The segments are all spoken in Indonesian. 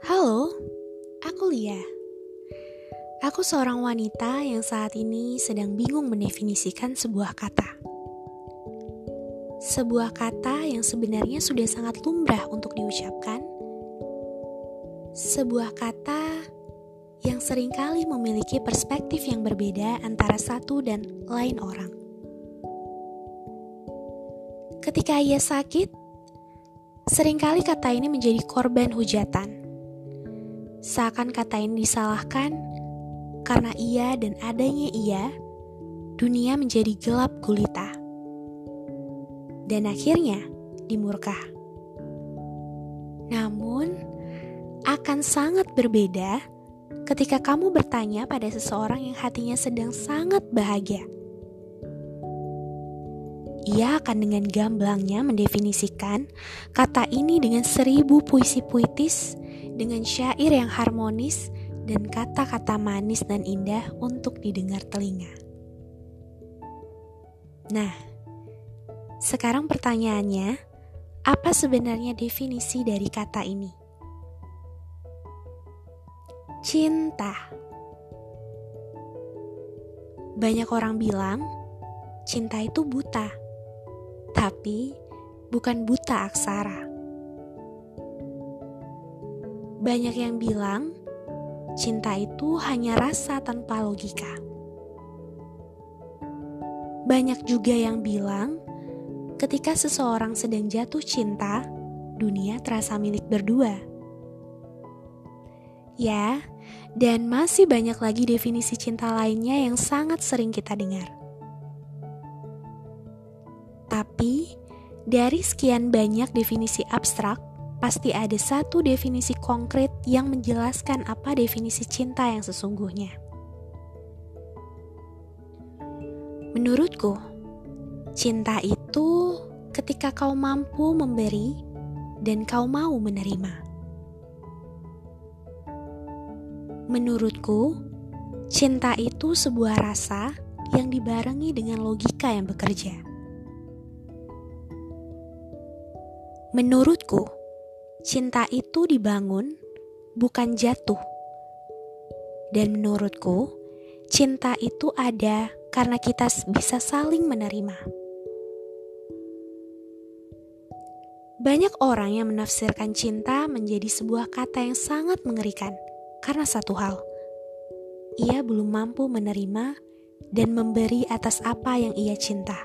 Halo, aku Lia. Aku seorang wanita yang saat ini sedang bingung mendefinisikan sebuah kata. Sebuah kata yang sebenarnya sudah sangat lumrah untuk diucapkan. Sebuah kata yang sering kali memiliki perspektif yang berbeda antara satu dan lain orang. Ketika ia sakit, sering kali kata ini menjadi korban hujatan Seakan kata ini disalahkan karena ia dan adanya ia, dunia menjadi gelap gulita. Dan akhirnya dimurka. Namun, akan sangat berbeda ketika kamu bertanya pada seseorang yang hatinya sedang sangat bahagia. Ia akan dengan gamblangnya mendefinisikan kata ini dengan seribu puisi puitis, dengan syair yang harmonis, dan kata-kata manis dan indah untuk didengar telinga. Nah, sekarang pertanyaannya, apa sebenarnya definisi dari kata ini? Cinta. Banyak orang bilang cinta itu buta, tapi bukan buta aksara. Banyak yang bilang cinta itu hanya rasa tanpa logika. Banyak juga yang bilang, ketika seseorang sedang jatuh cinta, dunia terasa milik berdua. Ya, dan masih banyak lagi definisi cinta lainnya yang sangat sering kita dengar. Tapi, dari sekian banyak definisi abstrak, pasti ada satu definisi konkret yang menjelaskan apa definisi cinta yang sesungguhnya. Menurutku, cinta itu ketika kau mampu memberi dan kau mau menerima. Menurutku, cinta itu sebuah rasa yang dibarengi dengan logika yang bekerja. Menurutku, cinta itu dibangun, bukan jatuh. Dan menurutku, cinta itu ada karena kita bisa saling menerima. Banyak orang yang menafsirkan cinta menjadi sebuah kata yang sangat mengerikan karena satu hal. Ia belum mampu menerima dan memberi atas apa yang ia cinta.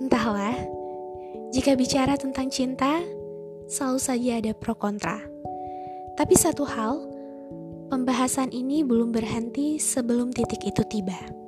Entahlah, jika bicara tentang cinta, selalu saja ada pro kontra. Tapi satu hal, pembahasan ini belum berhenti sebelum titik itu tiba.